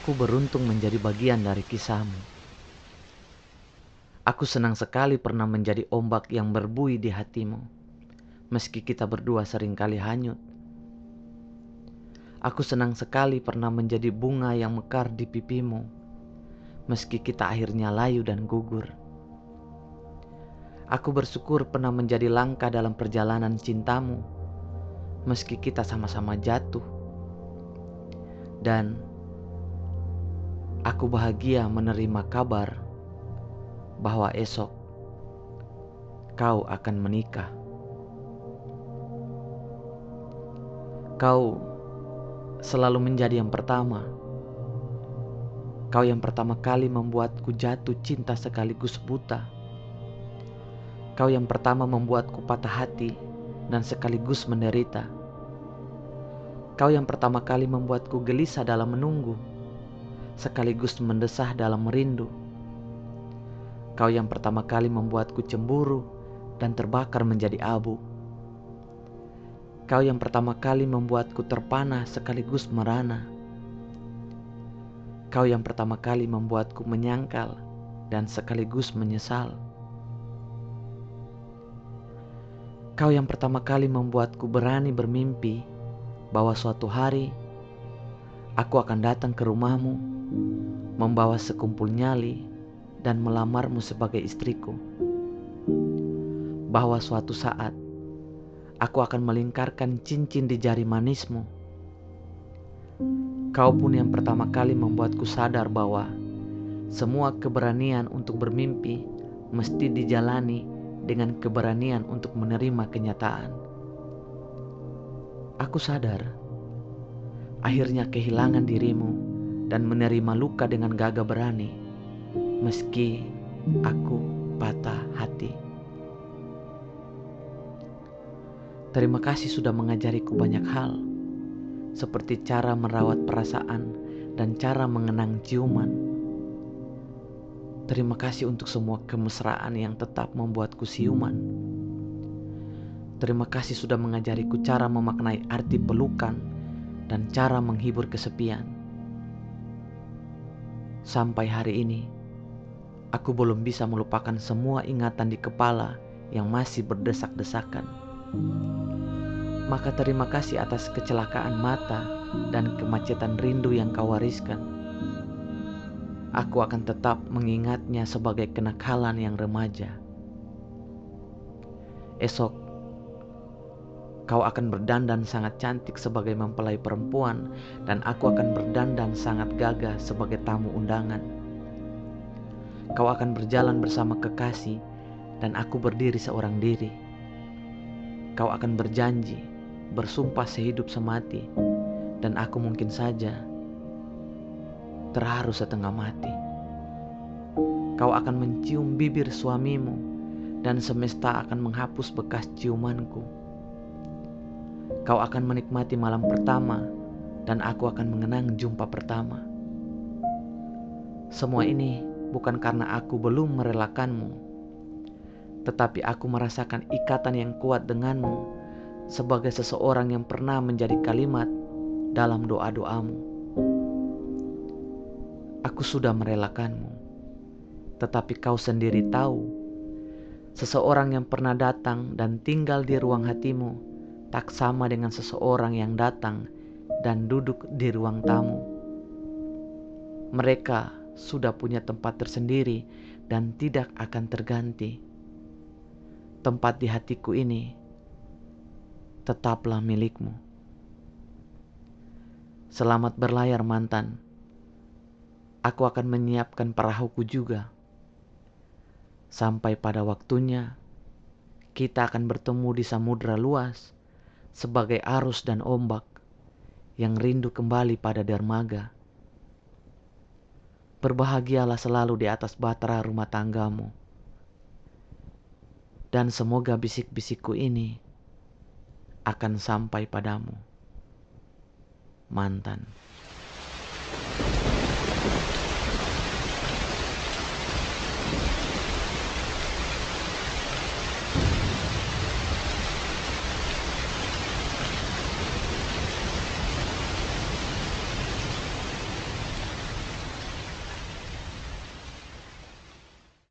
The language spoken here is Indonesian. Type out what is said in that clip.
Aku beruntung menjadi bagian dari kisahmu. Aku senang sekali pernah menjadi ombak yang berbui di hatimu, meski kita berdua sering kali hanyut. Aku senang sekali pernah menjadi bunga yang mekar di pipimu, meski kita akhirnya layu dan gugur. Aku bersyukur pernah menjadi langkah dalam perjalanan cintamu, meski kita sama-sama jatuh. Dan aku bahagia menerima kabar bahwa esok kau akan menikah. Kau selalu menjadi yang pertama. Kau yang pertama kali membuatku jatuh cinta sekaligus buta Kau yang pertama membuatku patah hati dan sekaligus menderita. Kau yang pertama kali membuatku gelisah dalam menunggu, sekaligus mendesah dalam merindu. Kau yang pertama kali membuatku cemburu dan terbakar menjadi abu. Kau yang pertama kali membuatku terpana sekaligus merana. Kau yang pertama kali membuatku menyangkal dan sekaligus menyesal. Kau yang pertama kali membuatku berani bermimpi bahwa suatu hari aku akan datang ke rumahmu, membawa sekumpul nyali dan melamarmu sebagai istriku. Bahwa suatu saat aku akan melingkarkan cincin di jari manismu. Kau pun yang pertama kali membuatku sadar bahwa semua keberanian untuk bermimpi mesti dijalani dengan keberanian untuk menerima kenyataan. Aku sadar, akhirnya kehilangan dirimu dan menerima luka dengan gagah berani, meski aku patah hati. Terima kasih sudah mengajariku banyak hal, seperti cara merawat perasaan dan cara mengenang ciuman Terima kasih untuk semua kemesraan yang tetap membuatku siuman. Terima kasih sudah mengajariku cara memaknai arti pelukan dan cara menghibur kesepian. Sampai hari ini, aku belum bisa melupakan semua ingatan di kepala yang masih berdesak-desakan. Maka terima kasih atas kecelakaan mata dan kemacetan rindu yang kau wariskan aku akan tetap mengingatnya sebagai kenakalan yang remaja. Esok, kau akan berdandan sangat cantik sebagai mempelai perempuan, dan aku akan berdandan sangat gagah sebagai tamu undangan. Kau akan berjalan bersama kekasih, dan aku berdiri seorang diri. Kau akan berjanji, bersumpah sehidup semati, dan aku mungkin saja terharu setengah mati. Kau akan mencium bibir suamimu dan semesta akan menghapus bekas ciumanku. Kau akan menikmati malam pertama dan aku akan mengenang jumpa pertama. Semua ini bukan karena aku belum merelakanmu, tetapi aku merasakan ikatan yang kuat denganmu sebagai seseorang yang pernah menjadi kalimat dalam doa-doamu. Aku sudah merelakanmu, tetapi kau sendiri tahu, seseorang yang pernah datang dan tinggal di ruang hatimu tak sama dengan seseorang yang datang dan duduk di ruang tamu. Mereka sudah punya tempat tersendiri dan tidak akan terganti. Tempat di hatiku ini tetaplah milikmu. Selamat berlayar mantan aku akan menyiapkan perahuku juga. Sampai pada waktunya, kita akan bertemu di samudera luas sebagai arus dan ombak yang rindu kembali pada dermaga. Berbahagialah selalu di atas batara rumah tanggamu. Dan semoga bisik-bisikku ini akan sampai padamu. Mantan.